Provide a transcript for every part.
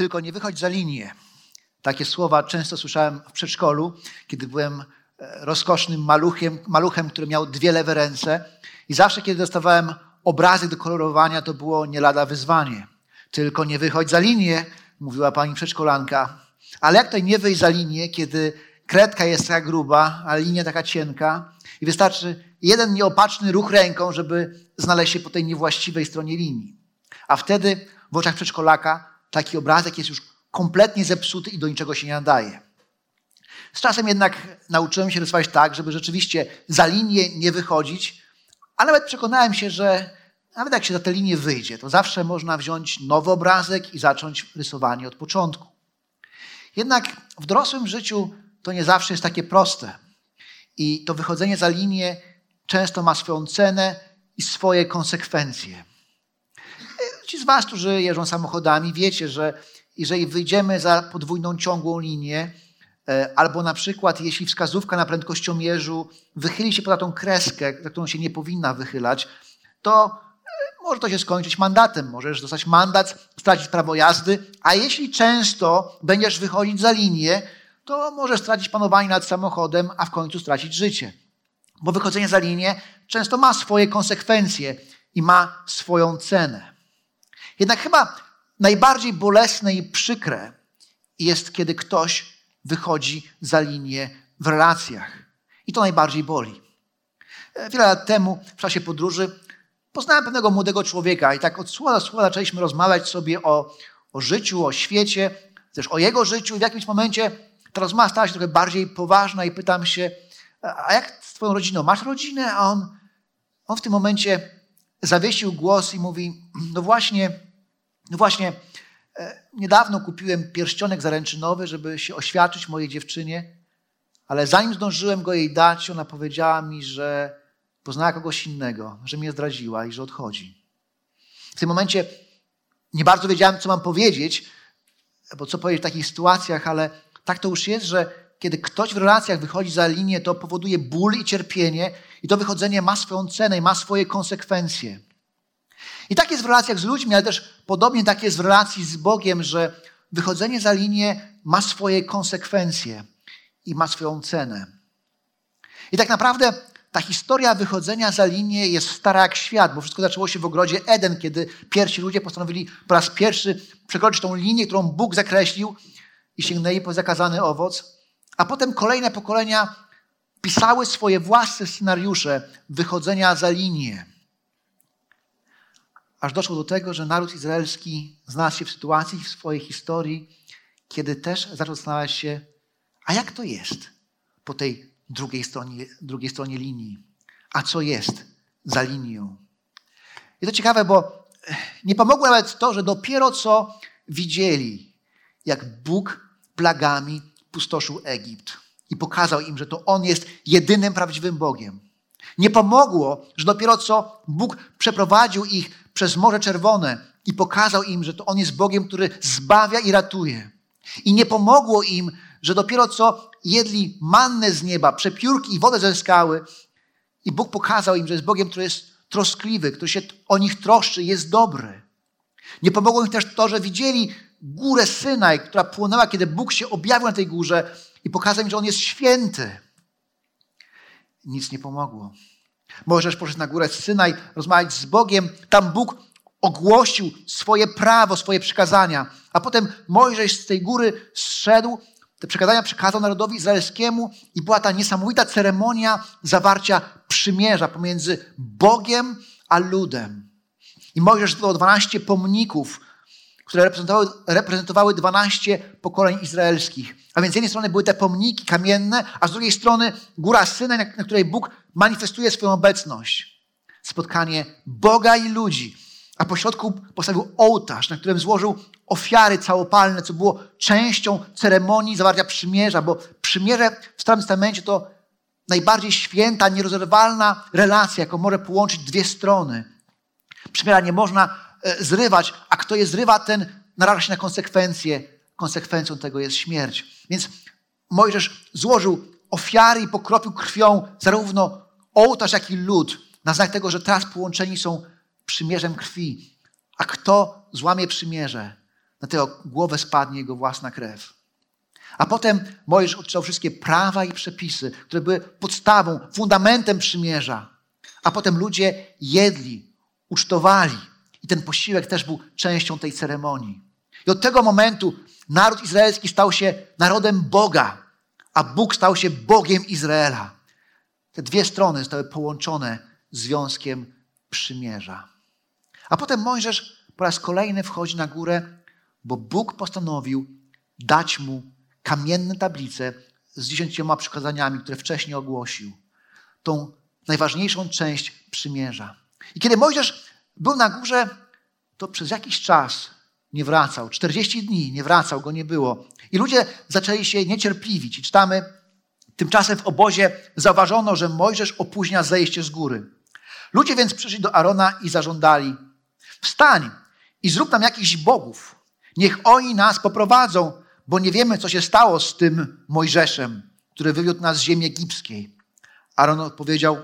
Tylko nie wychodź za linię. Takie słowa często słyszałem w przedszkolu, kiedy byłem e, rozkosznym maluchem, maluchem, który miał dwie lewe ręce. I zawsze, kiedy dostawałem obrazy do kolorowania, to było nie lada wyzwanie. Tylko nie wychodź za linię, mówiła pani przedszkolanka. Ale jak to nie wyjść za linię, kiedy kredka jest taka gruba, a linia taka cienka i wystarczy jeden nieopatrzny ruch ręką, żeby znaleźć się po tej niewłaściwej stronie linii. A wtedy w oczach przedszkolaka taki obrazek jest już kompletnie zepsuty i do niczego się nie nadaje. Z czasem jednak nauczyłem się rysować tak, żeby rzeczywiście za linię nie wychodzić, a nawet przekonałem się, że nawet jak się za tę linię wyjdzie, to zawsze można wziąć nowy obrazek i zacząć rysowanie od początku. Jednak w dorosłym życiu to nie zawsze jest takie proste. I to wychodzenie za linię często ma swoją cenę i swoje konsekwencje. Ci z Was, którzy jeżdżą samochodami, wiecie, że jeżeli wyjdziemy za podwójną ciągłą linię, e, albo na przykład jeśli wskazówka na prędkościomierzu wychyli się poza tą kreskę, za którą się nie powinna wychylać, to e, może to się skończyć mandatem. Możesz dostać mandat, stracić prawo jazdy, a jeśli często będziesz wychodzić za linię, to możesz stracić panowanie nad samochodem, a w końcu stracić życie. Bo wychodzenie za linię często ma swoje konsekwencje i ma swoją cenę. Jednak chyba najbardziej bolesne i przykre jest, kiedy ktoś wychodzi za linię w relacjach. I to najbardziej boli. E, wiele lat temu, w czasie podróży, poznałem pewnego młodego człowieka i tak od słowa do słowa zaczęliśmy rozmawiać sobie o, o życiu, o świecie, też o jego życiu. I w jakimś momencie ta rozmowa stała się trochę bardziej poważna i pytam się, a jak z twoją rodziną? Masz rodzinę? A on, on w tym momencie zawiesił głos i mówi, no właśnie, no właśnie, e, niedawno kupiłem pierścionek zaręczynowy, żeby się oświadczyć mojej dziewczynie, ale zanim zdążyłem go jej dać, ona powiedziała mi, że poznała kogoś innego, że mnie zdradziła i że odchodzi. W tym momencie nie bardzo wiedziałem, co mam powiedzieć, bo co powiedzieć w takich sytuacjach, ale tak to już jest, że kiedy ktoś w relacjach wychodzi za linię, to powoduje ból i cierpienie, i to wychodzenie ma swoją cenę i ma swoje konsekwencje. I tak jest w relacjach z ludźmi, ale też podobnie tak jest w relacji z Bogiem, że wychodzenie za linię ma swoje konsekwencje i ma swoją cenę. I tak naprawdę ta historia wychodzenia za linię jest stara jak świat, bo wszystko zaczęło się w ogrodzie Eden, kiedy pierwsi ludzie postanowili po raz pierwszy przekroczyć tą linię, którą Bóg zakreślił i sięgnęli po zakazany owoc. A potem kolejne pokolenia pisały swoje własne scenariusze wychodzenia za linię aż doszło do tego, że naród izraelski znalazł się w sytuacji w swojej historii, kiedy też zaczął zastanawiać się, a jak to jest po tej drugiej stronie, drugiej stronie linii? A co jest za linią? I to ciekawe, bo nie pomogło nawet to, że dopiero co widzieli, jak Bóg plagami pustoszył Egipt i pokazał im, że to On jest jedynym prawdziwym Bogiem. Nie pomogło, że dopiero co Bóg przeprowadził ich przez Morze Czerwone i pokazał im, że to On jest Bogiem, który zbawia i ratuje. I nie pomogło im, że dopiero co jedli mannę z nieba, przepiórki i wodę ze skały i Bóg pokazał im, że jest Bogiem, który jest troskliwy, który się o nich troszczy, jest dobry. Nie pomogło im też to, że widzieli górę Synaj, która płonęła, kiedy Bóg się objawił na tej górze i pokazał im, że On jest święty. Nic nie pomogło. Możesz poszedł na górę Synaj, rozmawiać z Bogiem. Tam Bóg ogłosił swoje prawo, swoje przykazania. A potem Mojżesz z tej góry zszedł, te przekazania przekazał narodowi izraelskiemu i była ta niesamowita ceremonia zawarcia przymierza pomiędzy Bogiem a ludem. I Mojżesz zdobył 12 pomników, które reprezentowały, reprezentowały 12 pokoleń izraelskich. A więc z jednej strony były te pomniki kamienne, a z drugiej strony góra Synaj, na, na której Bóg manifestuje swoją obecność. spotkanie Boga i ludzi, a pośrodku postawił ołtarz, na którym złożył ofiary całopalne, co było częścią ceremonii zawarcia przymierza, bo przymierze w Starym Testamencie to najbardziej święta, nierozerwalna relacja, jaką może połączyć dwie strony. Przymierza nie można e, zrywać, a kto je zrywa, ten naraża się na konsekwencje. Konsekwencją tego jest śmierć. Więc Mojżesz złożył ofiary i pokropił krwią zarówno ołtarz, jak i lud, na znak tego, że teraz połączeni są przymierzem krwi. A kto złamie przymierze, na tego głowę spadnie jego własna krew. A potem Mojżesz odczytał wszystkie prawa i przepisy, które były podstawą, fundamentem przymierza. A potem ludzie jedli, ucztowali. I ten posiłek też był częścią tej ceremonii. I od tego momentu naród izraelski stał się narodem Boga, a Bóg stał się Bogiem Izraela. Te dwie strony zostały połączone związkiem przymierza. A potem Mojżesz po raz kolejny wchodzi na górę, bo Bóg postanowił dać mu kamienne tablice z dziesięcioma przykazaniami, które wcześniej ogłosił. Tą najważniejszą część przymierza. I kiedy Mojżesz był na górze, to przez jakiś czas nie wracał. 40 dni nie wracał, go nie było. I ludzie zaczęli się niecierpliwić. I czytamy, tymczasem w obozie zauważono, że Mojżesz opóźnia zejście z góry. Ludzie więc przyszli do Arona i zażądali: Wstań i zrób nam jakichś bogów. Niech oni nas poprowadzą, bo nie wiemy, co się stało z tym Mojżeszem, który wywiódł nas z ziemi egipskiej. Aaron odpowiedział: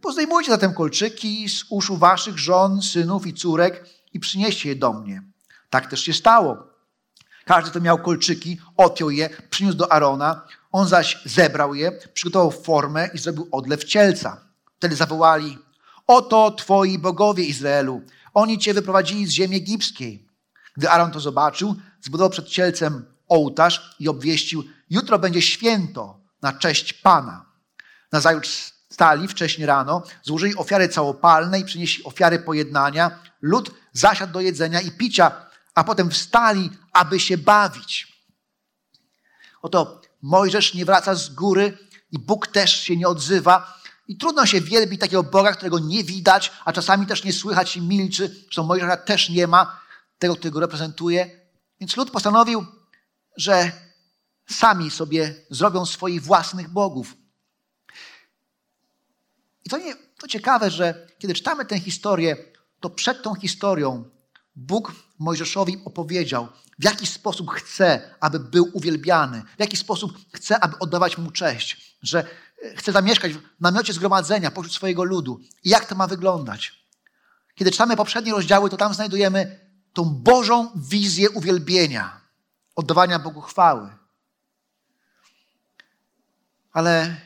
Pozdejmujcie zatem kolczyki z uszu waszych żon, synów i córek i przynieście je do mnie. Tak też się stało. Każdy, kto miał kolczyki, odpiął je, przyniósł do Arona. On zaś zebrał je, przygotował formę i zrobił odlew cielca. Wtedy zawołali: Oto twoi bogowie Izraelu. Oni cię wyprowadzili z ziemi egipskiej. Gdy Aaron to zobaczył, zbudował przed cielcem ołtarz i obwieścił: Jutro będzie święto na cześć Pana. Nazajutrz stali wcześniej rano, złożyli ofiary całopalne i przynieśli ofiary pojednania. Lud zasiadł do jedzenia i picia, a potem wstali, aby się bawić. Oto Mojżesz nie wraca z góry i Bóg też się nie odzywa. I trudno się wielbić takiego Boga, którego nie widać, a czasami też nie słychać i milczy. Zresztą Mojżesza też nie ma, tego, który go reprezentuje. Więc lud postanowił, że sami sobie zrobią swoich własnych bogów. I to, nie, to ciekawe, że kiedy czytamy tę historię, to przed tą historią Bóg Mojżeszowi opowiedział, w jaki sposób chce, aby był uwielbiany, w jaki sposób chce, aby oddawać mu cześć, że e, chce zamieszkać w namiocie zgromadzenia pośród swojego ludu. I jak to ma wyglądać? Kiedy czytamy poprzednie rozdziały, to tam znajdujemy tą Bożą wizję uwielbienia, oddawania Bogu chwały. Ale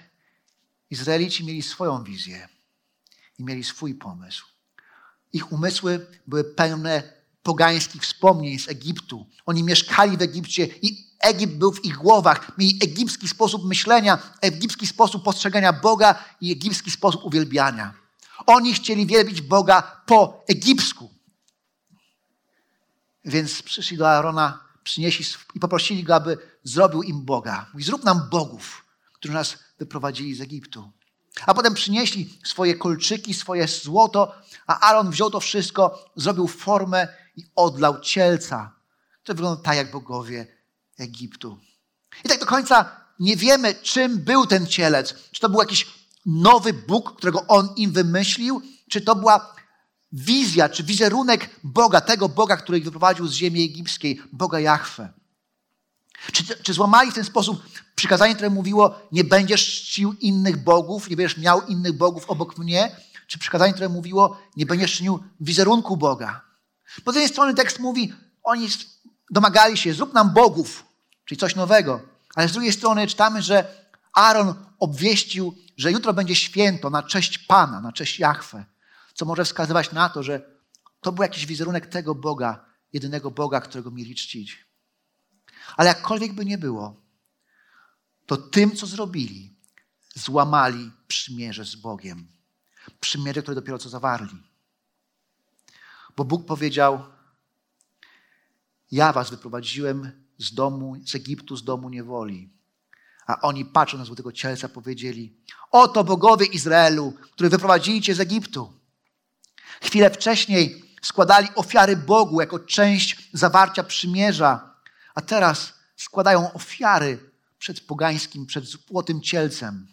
Izraelici mieli swoją wizję i mieli swój pomysł. Ich umysły były pełne pogańskich wspomnień z Egiptu. Oni mieszkali w Egipcie i Egipt był w ich głowach. Mieli egipski sposób myślenia, egipski sposób postrzegania Boga i egipski sposób uwielbiania. Oni chcieli wielbić Boga po egipsku. Więc przyszli do Aarona, przynieśli i poprosili go, aby zrobił im Boga. Mówi, zrób nam bogów, którzy nas wyprowadzili z Egiptu. A potem przynieśli swoje kolczyki, swoje złoto, a Aaron wziął to wszystko, zrobił formę i odlał cielca, który wygląda tak jak bogowie Egiptu. I tak do końca nie wiemy, czym był ten cielec. Czy to był jakiś nowy Bóg, którego on im wymyślił, czy to była wizja, czy wizerunek Boga, tego Boga, który ich wyprowadził z ziemi egipskiej, Boga Jahwe. Czy, czy złamali w ten sposób przykazanie, które mówiło, nie będziesz czcił innych bogów, nie będziesz miał innych bogów obok mnie? Czy przykazanie, które mówiło, nie będziesz czynił wizerunku Boga? Po z jednej strony tekst mówi, oni domagali się, zrób nam bogów, czyli coś nowego. Ale z drugiej strony czytamy, że Aaron obwieścił, że jutro będzie święto na cześć Pana, na cześć Jahwe, co może wskazywać na to, że to był jakiś wizerunek tego Boga, jedynego Boga, którego mieli czcić. Ale jakkolwiek by nie było, to tym, co zrobili, złamali przymierze z Bogiem. Przymierze, które dopiero co zawarli. Bo Bóg powiedział: Ja was wyprowadziłem z domu, z Egiptu, z domu niewoli. A oni patrząc na złotego cielca powiedzieli: Oto bogowie Izraelu, których wyprowadzili cię z Egiptu. Chwilę wcześniej składali ofiary Bogu jako część zawarcia przymierza, a teraz składają ofiary przed pogańskim, przed złotym cielcem.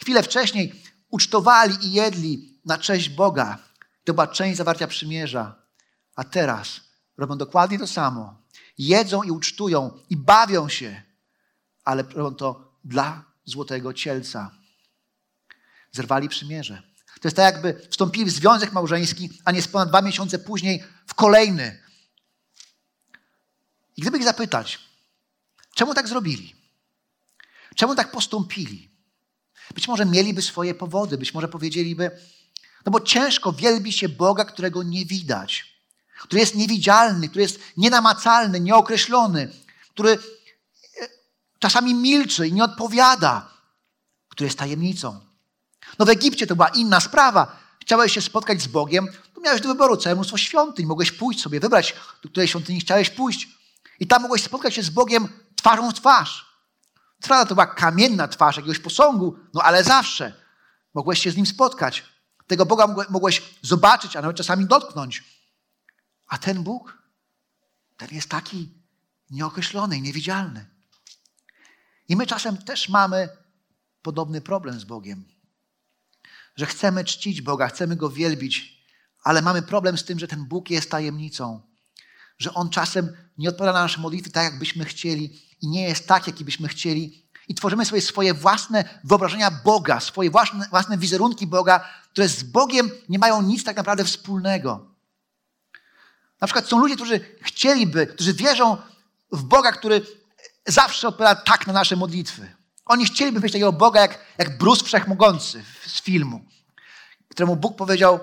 Chwilę wcześniej ucztowali i jedli na cześć Boga. To była część zawarcia przymierza. A teraz robią dokładnie to samo. Jedzą i ucztują i bawią się, ale robią to dla złotego cielca. Zerwali przymierze. To jest tak, jakby wstąpili w związek małżeński, a nie ponad dwa miesiące później w kolejny. I gdyby ich zapytać, czemu tak zrobili? Czemu tak postąpili? Być może mieliby swoje powody, być może powiedzieliby, no bo ciężko wielbi się Boga, którego nie widać, który jest niewidzialny, który jest nienamacalny, nieokreślony, który e, czasami milczy i nie odpowiada, który jest tajemnicą. No w Egipcie to była inna sprawa. Chciałeś się spotkać z Bogiem, to miałeś do wyboru całe mnóstwo świątyń. Mogłeś pójść sobie, wybrać, do której świątyni chciałeś pójść. I tam mogłeś spotkać się z Bogiem twarzą w twarz. Trada to była kamienna twarz jakiegoś posągu, no ale zawsze mogłeś się z nim spotkać. Tego Boga mogłeś zobaczyć, a nawet czasami dotknąć. A ten Bóg, ten jest taki nieokreślony i niewidzialny. I my czasem też mamy podobny problem z Bogiem. Że chcemy czcić Boga, chcemy Go wielbić, ale mamy problem z tym, że ten Bóg jest tajemnicą. Że On czasem nie odpowiada na nasze modlitwy tak, jakbyśmy chcieli i nie jest tak, jaki byśmy chcieli. I tworzymy sobie swoje własne wyobrażenia Boga, swoje własne, własne wizerunki Boga, które z Bogiem nie mają nic tak naprawdę wspólnego. Na przykład są ludzie, którzy chcieliby, którzy wierzą w Boga, który zawsze odpowiada tak na nasze modlitwy. Oni chcieliby mieć takiego Boga jak, jak Bruce Wszechmogący z filmu, któremu Bóg powiedział,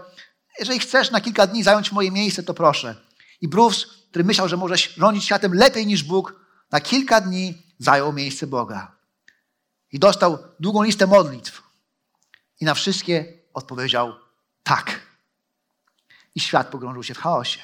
jeżeli chcesz na kilka dni zająć moje miejsce, to proszę. I Bruce, który myślał, że może rządzić światem lepiej niż Bóg, na kilka dni zajął miejsce Boga. I dostał długą listę modlitw. I na wszystkie odpowiedział tak. I świat pogrążył się w chaosie.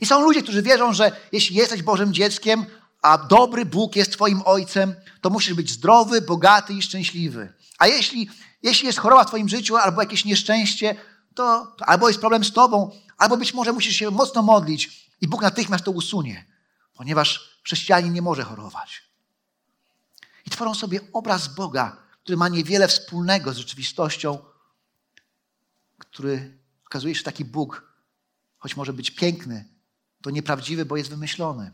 I są ludzie, którzy wierzą, że jeśli jesteś Bożym dzieckiem, a dobry Bóg jest Twoim ojcem, to musisz być zdrowy, bogaty i szczęśliwy. A jeśli, jeśli jest choroba w Twoim życiu albo jakieś nieszczęście, to, to albo jest problem z Tobą, albo być może musisz się mocno modlić i Bóg natychmiast to usunie, ponieważ chrześcijanin nie może chorować. Tworzą sobie obraz Boga, który ma niewiele wspólnego z rzeczywistością, który okazuje się, taki Bóg, choć może być piękny, to nieprawdziwy, bo jest wymyślony.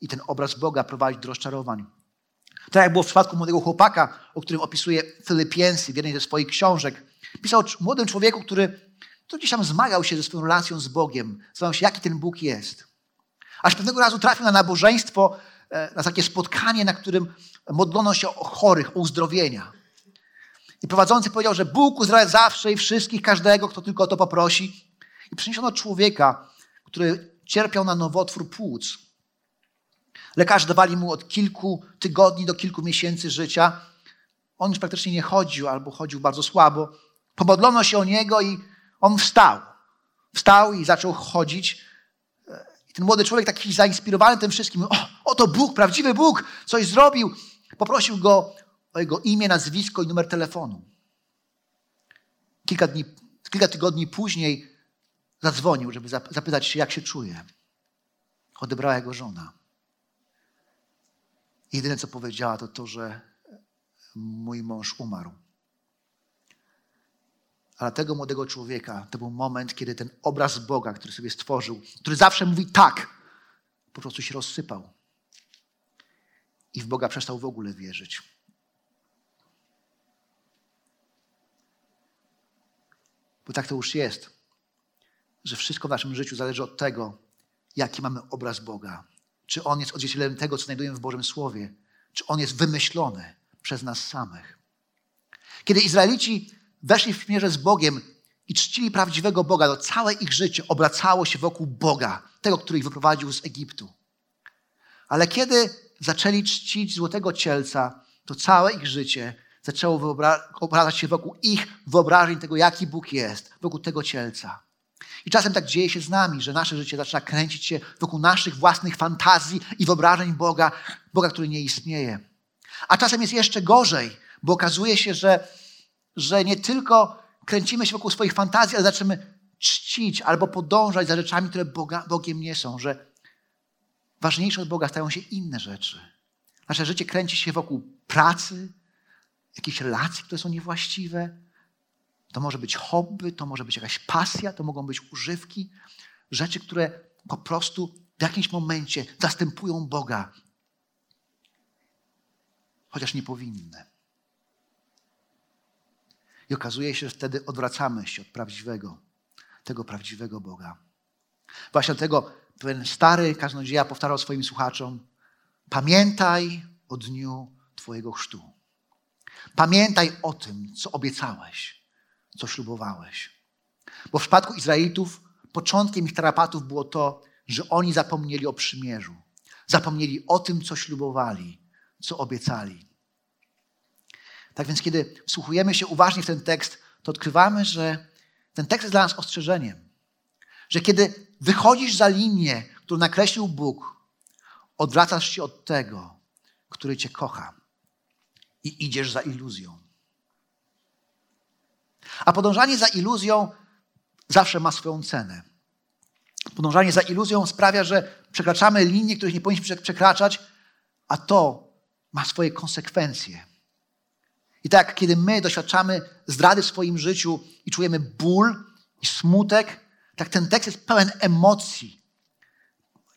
I ten obraz Boga prowadzi do rozczarowań. Tak jak było w przypadku młodego chłopaka, o którym opisuje Filipiensy w jednej ze swoich książek. Pisał o młodym człowieku, który, który gdzieś tam zmagał się ze swoją relacją z Bogiem. Zastanawiał się, jaki ten Bóg jest. Aż pewnego razu trafił na nabożeństwo, na takie spotkanie, na którym modlono się o chorych, o uzdrowienia. I prowadzący powiedział, że Bóg uzdrawia zawsze i wszystkich, każdego, kto tylko o to poprosi. I przyniesiono człowieka, który cierpiał na nowotwór płuc. Lekarze dawali mu od kilku tygodni do kilku miesięcy życia. On już praktycznie nie chodził albo chodził bardzo słabo. Pomodlono się o niego i on wstał. Wstał i zaczął chodzić. I ten młody człowiek, taki zainspirowany tym wszystkim, o, oto Bóg, prawdziwy Bóg, coś zrobił. Poprosił go o jego imię, nazwisko i numer telefonu. Kilka, dni, kilka tygodni później zadzwonił, żeby zapytać się, jak się czuje. Odebrała jego żona. Jedyne, co powiedziała, to to, że mój mąż umarł. Ale tego młodego człowieka to był moment, kiedy ten obraz Boga, który sobie stworzył, który zawsze mówi tak, po prostu się rozsypał. I w Boga przestał w ogóle wierzyć. Bo tak to już jest, że wszystko w naszym życiu zależy od tego, jaki mamy obraz Boga. Czy on jest odzwierciedleniem tego, co znajdujemy w Bożym Słowie, czy on jest wymyślony przez nas samych. Kiedy Izraelici weszli w mierze z Bogiem i czcili prawdziwego Boga, to całe ich życie obracało się wokół Boga, tego, który ich wyprowadził z Egiptu. Ale kiedy zaczęli czcić złotego cielca, to całe ich życie zaczęło obracać się wokół ich wyobrażeń tego, jaki Bóg jest, wokół tego cielca. I czasem tak dzieje się z nami, że nasze życie zaczyna kręcić się wokół naszych własnych fantazji i wyobrażeń Boga, Boga, który nie istnieje. A czasem jest jeszcze gorzej, bo okazuje się, że że nie tylko kręcimy się wokół swoich fantazji, ale zaczynamy czcić albo podążać za rzeczami, które Boga, Bogiem nie są, że ważniejsze od Boga stają się inne rzeczy. Nasze życie kręci się wokół pracy, jakichś relacji, które są niewłaściwe. To może być hobby, to może być jakaś pasja, to mogą być używki, rzeczy, które po prostu w jakimś momencie zastępują Boga, chociaż nie powinny. I okazuje się, że wtedy odwracamy się od prawdziwego, tego prawdziwego Boga. Właśnie dlatego ten stary kaznodzieja powtarzał swoim słuchaczom: Pamiętaj o dniu Twojego chrztu. Pamiętaj o tym, co obiecałeś, co ślubowałeś. Bo w przypadku Izraelitów początkiem ich tarapatów było to, że oni zapomnieli o przymierzu. Zapomnieli o tym, co ślubowali, co obiecali. Tak więc, kiedy wsłuchujemy się uważnie w ten tekst, to odkrywamy, że ten tekst jest dla nas ostrzeżeniem. Że kiedy wychodzisz za linię, którą nakreślił Bóg, odwracasz się od tego, który Cię kocha i idziesz za iluzją. A podążanie za iluzją zawsze ma swoją cenę. Podążanie za iluzją sprawia, że przekraczamy linie, których nie powinniśmy przekraczać, a to ma swoje konsekwencje. I tak, kiedy my doświadczamy zdrady w swoim życiu i czujemy ból i smutek, tak ten tekst jest pełen emocji.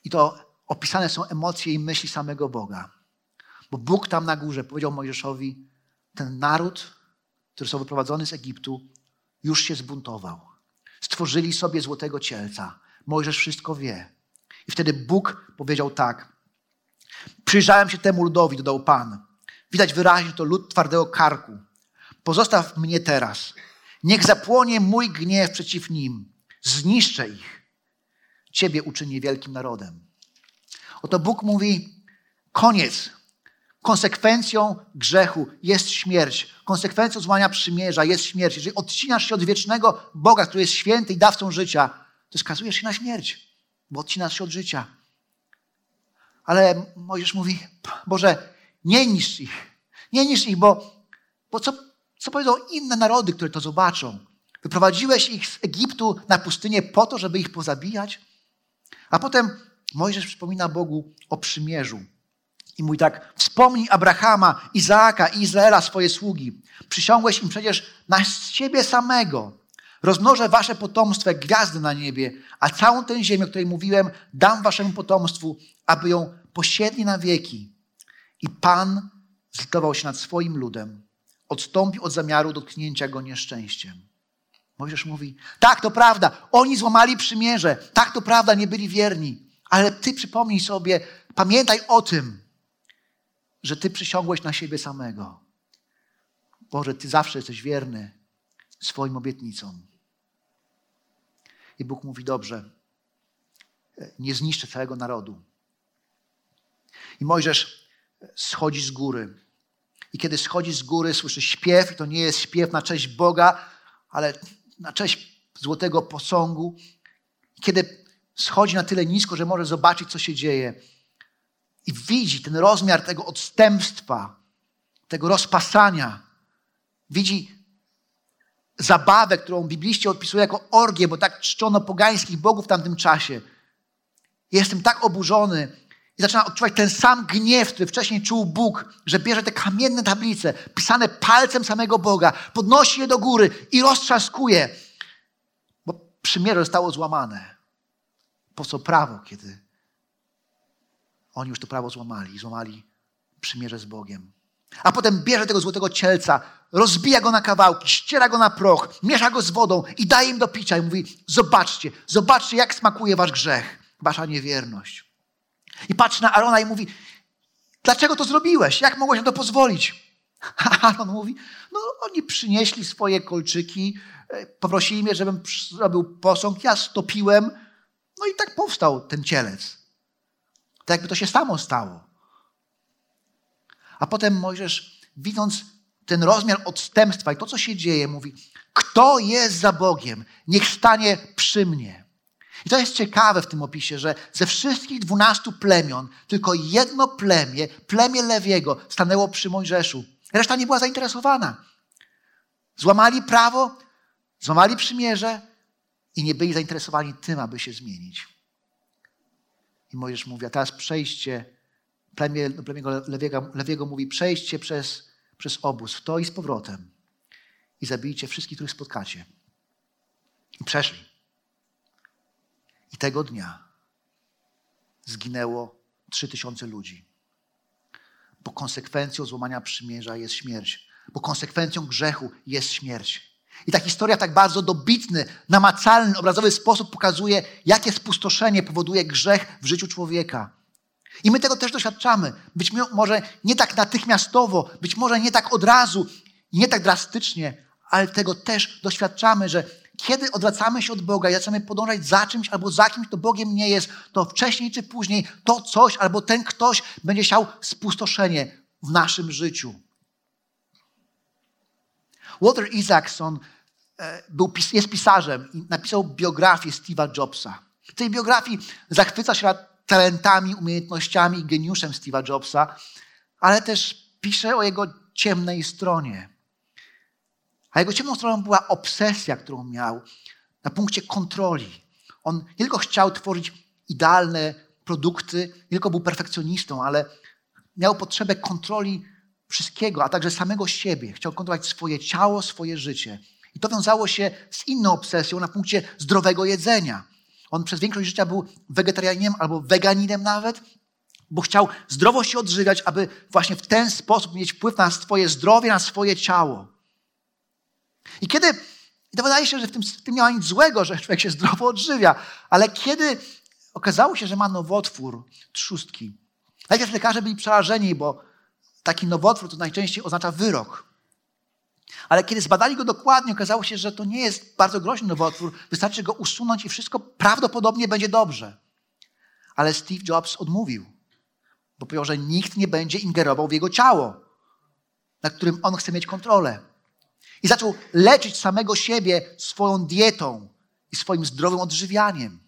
I to opisane są emocje i myśli samego Boga. Bo Bóg tam na górze powiedział Mojżeszowi, ten naród, który został wyprowadzony z Egiptu, już się zbuntował. Stworzyli sobie złotego cielca. Mojżesz wszystko wie. I wtedy Bóg powiedział tak. Przyjrzałem się temu ludowi, dodał Pan. Widać wyraźnie to lud twardego karku. Pozostaw mnie teraz. Niech zapłonie mój gniew przeciw nim. Zniszczę ich. Ciebie uczynię wielkim narodem. Oto Bóg mówi: koniec. Konsekwencją grzechu jest śmierć. Konsekwencją złamania przymierza jest śmierć. Jeżeli odcinasz się od wiecznego Boga, który jest święty i dawcą życia, to skazujesz się na śmierć, bo odcinasz się od życia. Ale Mojżesz mówi, Boże, nie niszcz ich. Nie niszcz ich, bo, bo co, co powiedzą inne narody, które to zobaczą? Wyprowadziłeś ich z Egiptu na pustynię po to, żeby ich pozabijać? A potem Mojżesz przypomina Bogu o przymierzu. I mówi tak, wspomnij Abrahama, Izaaka i Izraela, swoje sługi. Przysiągłeś im przecież na siebie samego. Rozmnożę wasze potomstwo jak gwiazdy na niebie, a całą tę ziemię, o której mówiłem, dam waszemu potomstwu, aby ją posiedli na wieki. I Pan zlitował się nad swoim ludem, odstąpił od zamiaru dotknięcia go nieszczęściem. Mojżesz mówi, tak, to prawda, oni złamali przymierze, tak, to prawda, nie byli wierni, ale ty przypomnij sobie, pamiętaj o tym, że ty przysiągłeś na siebie samego. Boże, ty zawsze jesteś wierny swoim obietnicom. I Bóg mówi, dobrze, nie zniszczę całego narodu. I Mojżesz schodzi z góry. I kiedy schodzi z góry, słyszy śpiew, i to nie jest śpiew na cześć Boga, ale na cześć złotego posągu. Kiedy schodzi na tyle nisko, że może zobaczyć, co się dzieje, i widzi ten rozmiar tego odstępstwa, tego rozpasania, widzi zabawę, którą bibliści opisują jako orgię, bo tak czczono pogańskich bogów w tamtym czasie. Jestem tak oburzony, i zaczyna odczuwać ten sam gniew, który wcześniej czuł Bóg, że bierze te kamienne tablice, pisane palcem samego Boga, podnosi je do góry i roztrzaskuje, bo przymierze zostało złamane. Po co prawo, kiedy oni już to prawo złamali, złamali przymierze z Bogiem. A potem bierze tego złotego cielca, rozbija go na kawałki, ściera go na proch, miesza go z wodą i daje im do picia i mówi: Zobaczcie, zobaczcie, jak smakuje wasz grzech, wasza niewierność. I patrzy na Arona i mówi, dlaczego to zrobiłeś? Jak mogłeś na to pozwolić? A Aaron mówi, no oni przynieśli swoje kolczyki, e, poprosili mnie, żebym zrobił posąg, ja stopiłem, no i tak powstał ten cielec. Tak jakby to się samo stało. A potem Mojżesz, widząc ten rozmiar odstępstwa i to, co się dzieje, mówi, kto jest za Bogiem, niech stanie przy mnie. I to jest ciekawe w tym opisie, że ze wszystkich dwunastu plemion tylko jedno plemię, plemię Lewiego, stanęło przy Mojżeszu. Reszta nie była zainteresowana. Złamali prawo, złamali przymierze i nie byli zainteresowani tym, aby się zmienić. I Mojżesz mówi, a teraz przejście, plemię, plemię Lewiego, Lewiego mówi, przejście przez, przez obóz, w to i z powrotem i zabijcie wszystkich, których spotkacie. I przeszli. I tego dnia zginęło trzy tysiące ludzi. Bo konsekwencją złamania przymierza jest śmierć. Bo konsekwencją grzechu jest śmierć. I ta historia tak bardzo dobitny, namacalny, obrazowy sposób pokazuje, jakie spustoszenie powoduje grzech w życiu człowieka. I my tego też doświadczamy. Być może nie tak natychmiastowo, być może nie tak od razu, nie tak drastycznie, ale tego też doświadczamy, że kiedy odwracamy się od Boga i zaczynamy podążać za czymś albo za kimś, to Bogiem nie jest, to wcześniej czy później to coś albo ten ktoś będzie chciał spustoszenie w naszym życiu. Walter Isaacson e, był, jest pisarzem i napisał biografię Steve'a Jobsa. W tej biografii zachwyca się talentami, umiejętnościami i geniuszem Steve'a Jobsa, ale też pisze o jego ciemnej stronie. A jego ciemną stroną była obsesja, którą miał na punkcie kontroli. On nie tylko chciał tworzyć idealne produkty, nie tylko był perfekcjonistą, ale miał potrzebę kontroli wszystkiego, a także samego siebie. Chciał kontrolować swoje ciało, swoje życie. I to wiązało się z inną obsesją na punkcie zdrowego jedzenia. On przez większość życia był wegetarianinem albo weganinem nawet, bo chciał zdrowo się odżywiać, aby właśnie w ten sposób mieć wpływ na swoje zdrowie, na swoje ciało. I kiedy, i to wydaje się, że w tym, w tym nie ma nic złego, że człowiek się zdrowo odżywia, ale kiedy okazało się, że ma nowotwór trzustki, najpierw lekarze byli przerażeni, bo taki nowotwór to najczęściej oznacza wyrok. Ale kiedy zbadali go dokładnie, okazało się, że to nie jest bardzo groźny nowotwór, wystarczy go usunąć i wszystko prawdopodobnie będzie dobrze. Ale Steve Jobs odmówił, bo powiedział, że nikt nie będzie ingerował w jego ciało, nad którym on chce mieć kontrolę. I zaczął leczyć samego siebie swoją dietą i swoim zdrowym odżywianiem.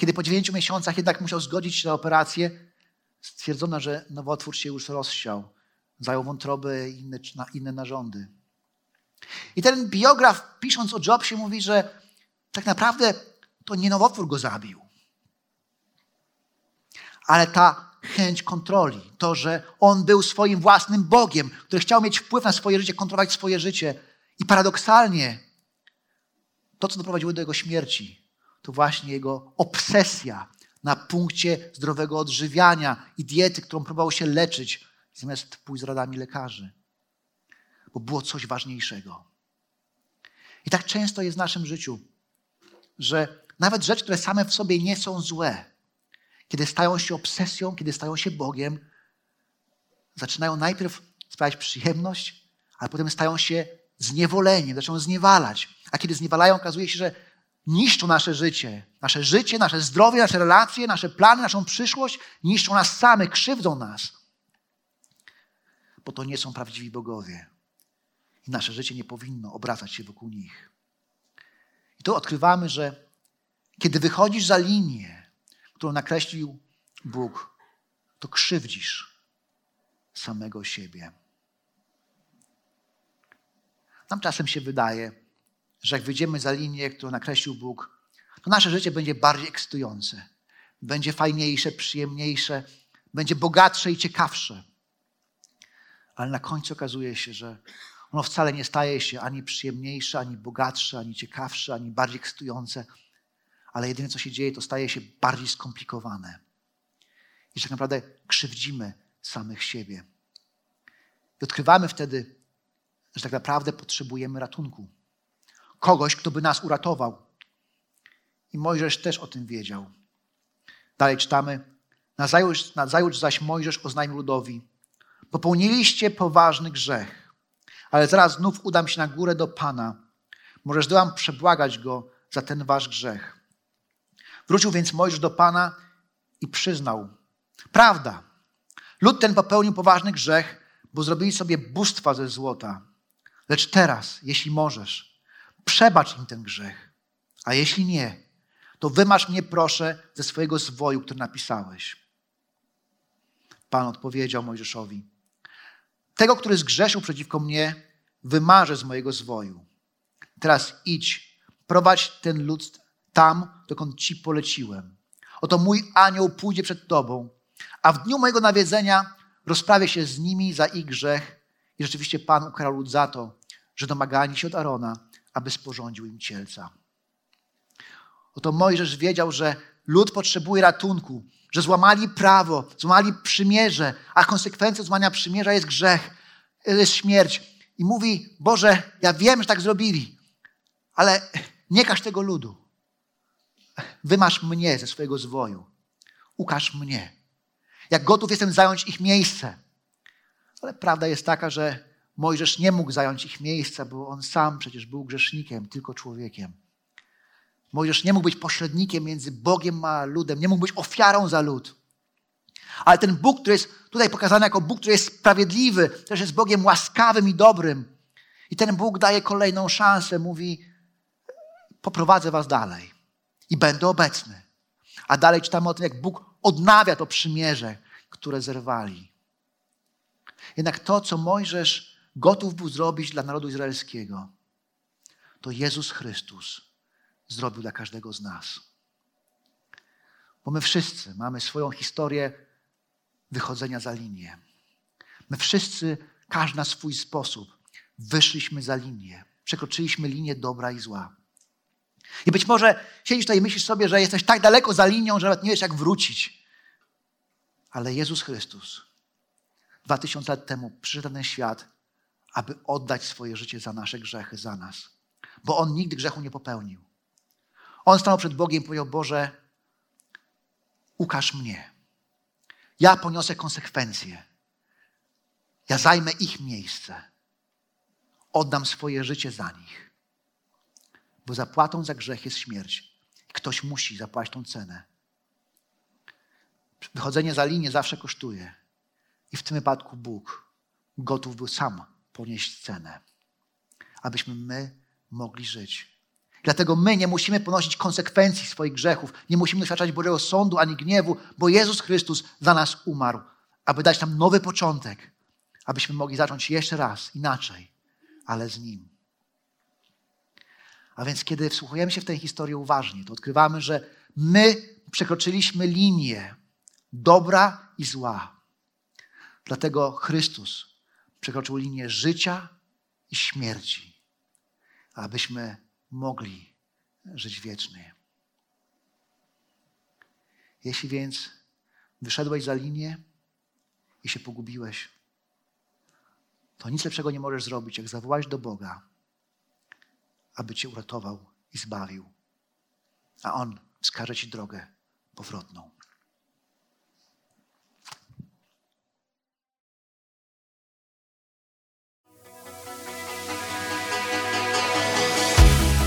Kiedy po dziewięciu miesiącach jednak musiał zgodzić się na operację, stwierdzono, że nowotwór się już rozsiał. Zajął wątrobę i inne, inne narządy. I ten biograf, pisząc o Jobsie, mówi, że tak naprawdę to nie nowotwór go zabił, ale ta chęć kontroli. To, że on był swoim własnym Bogiem, który chciał mieć wpływ na swoje życie, kontrolować swoje życie. I paradoksalnie, to, co doprowadziło do jego śmierci, to właśnie jego obsesja na punkcie zdrowego odżywiania i diety, którą próbował się leczyć, zamiast pójść z radami lekarzy. Bo było coś ważniejszego. I tak często jest w naszym życiu, że nawet rzeczy, które same w sobie nie są złe, kiedy stają się obsesją, kiedy stają się Bogiem, zaczynają najpierw sprawiać przyjemność, ale potem stają się zniewoleniem, zaczynają zniewalać. A kiedy zniewalają, okazuje się, że niszczą nasze życie. Nasze życie, nasze zdrowie, nasze relacje, nasze plany, naszą przyszłość, niszczą nas samych, krzywdzą nas. Bo to nie są prawdziwi bogowie. I nasze życie nie powinno obracać się wokół nich. I tu odkrywamy, że kiedy wychodzisz za linię, którą nakreślił Bóg, to krzywdzisz samego siebie. Nam czasem się wydaje, że jak wyjdziemy za linię, którą nakreślił Bóg, to nasze życie będzie bardziej ekscytujące, będzie fajniejsze, przyjemniejsze, będzie bogatsze i ciekawsze. Ale na końcu okazuje się, że ono wcale nie staje się ani przyjemniejsze, ani bogatsze, ani ciekawsze, ani bardziej ekscytujące, ale jedyne, co się dzieje, to staje się bardziej skomplikowane. I tak naprawdę krzywdzimy samych siebie. I odkrywamy wtedy, że tak naprawdę potrzebujemy ratunku. Kogoś, kto by nas uratował. I Mojżesz też o tym wiedział. Dalej czytamy. Nazajutrz, nazajutrz zaś Mojżesz oznajmił ludowi: Popełniliście poważny grzech, ale zaraz znów udam się na górę do Pana. Możesz dołam przebłagać go za ten wasz grzech. Wrócił więc Mojżesz do Pana i przyznał: Prawda, lud ten popełnił poważny grzech, bo zrobili sobie bóstwa ze złota. Lecz teraz, jeśli możesz, przebacz im ten grzech. A jeśli nie, to wymasz mnie, proszę, ze swojego zwoju, który napisałeś. Pan odpowiedział Mojżeszowi: Tego, który zgrzeszył przeciwko mnie, wymarzę z mojego zwoju. Teraz idź, prowadź ten lud tam, dokąd ci poleciłem. Oto mój anioł pójdzie przed tobą, a w dniu mojego nawiedzenia rozprawię się z nimi za ich grzech. I rzeczywiście Pan ukarał lud za to, że domagali się od Arona, aby sporządził im cielca. Oto Mojżesz wiedział, że lud potrzebuje ratunku, że złamali prawo, złamali przymierze, a konsekwencją złamania przymierza jest grzech, jest śmierć. I mówi, Boże, ja wiem, że tak zrobili, ale nie każ tego ludu. Wymasz mnie ze swojego zwoju. Ukaż mnie. Jak gotów jestem zająć ich miejsce. Ale prawda jest taka, że Mojżesz nie mógł zająć ich miejsca, bo on sam przecież był grzesznikiem, tylko człowiekiem. Mojżesz nie mógł być pośrednikiem między Bogiem a ludem, nie mógł być ofiarą za lud. Ale ten Bóg, który jest tutaj pokazany jako Bóg, który jest sprawiedliwy, też jest Bogiem łaskawym i dobrym. I ten Bóg daje kolejną szansę, mówi: Poprowadzę was dalej i będę obecny. A dalej czytamy o tym, jak Bóg odnawia to przymierze, które zerwali. Jednak to, co Mojżesz gotów był zrobić dla narodu izraelskiego, to Jezus Chrystus zrobił dla każdego z nas. Bo my wszyscy mamy swoją historię wychodzenia za linię. My wszyscy, każdy na swój sposób, wyszliśmy za linię. Przekroczyliśmy linię dobra i zła. I być może siedzisz tutaj i myślisz sobie, że jesteś tak daleko za linią, że nawet nie wiesz, jak wrócić. Ale Jezus Chrystus dwa tysiące lat temu przyszedł na ten świat, aby oddać swoje życie za nasze grzechy, za nas. Bo On nigdy grzechu nie popełnił. On stanął przed Bogiem i powiedział: Boże, ukaż mnie. Ja poniosę konsekwencje. Ja zajmę ich miejsce. Oddam swoje życie za nich. Bo zapłatą za grzech jest śmierć. Ktoś musi zapłacić tą cenę. Wychodzenie za linię zawsze kosztuje. I w tym wypadku Bóg gotów był sam ponieść cenę, abyśmy my mogli żyć. Dlatego my nie musimy ponosić konsekwencji swoich grzechów, nie musimy doświadczać Bożego sądu ani gniewu, bo Jezus Chrystus za nas umarł, aby dać nam nowy początek, abyśmy mogli zacząć jeszcze raz inaczej, ale z Nim. A więc, kiedy wsłuchujemy się w tę historię uważnie, to odkrywamy, że my przekroczyliśmy linię dobra i zła. Dlatego Chrystus przekroczył linię życia i śmierci, abyśmy mogli żyć wiecznie. Jeśli więc wyszedłeś za linię i się pogubiłeś, to nic lepszego nie możesz zrobić, jak zawołać do Boga, aby cię uratował i zbawił, a On wskaże ci drogę powrotną.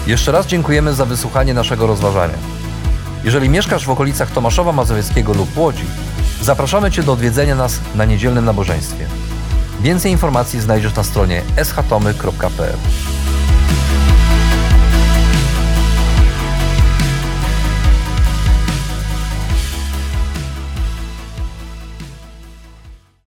Jeszcze raz dziękujemy za wysłuchanie naszego rozważania. Jeżeli mieszkasz w okolicach Tomaszowa Mazowieckiego lub Łodzi, zapraszamy Cię do odwiedzenia nas na niedzielnym nabożeństwie. Więcej informacji znajdziesz na stronie schatomy.pl.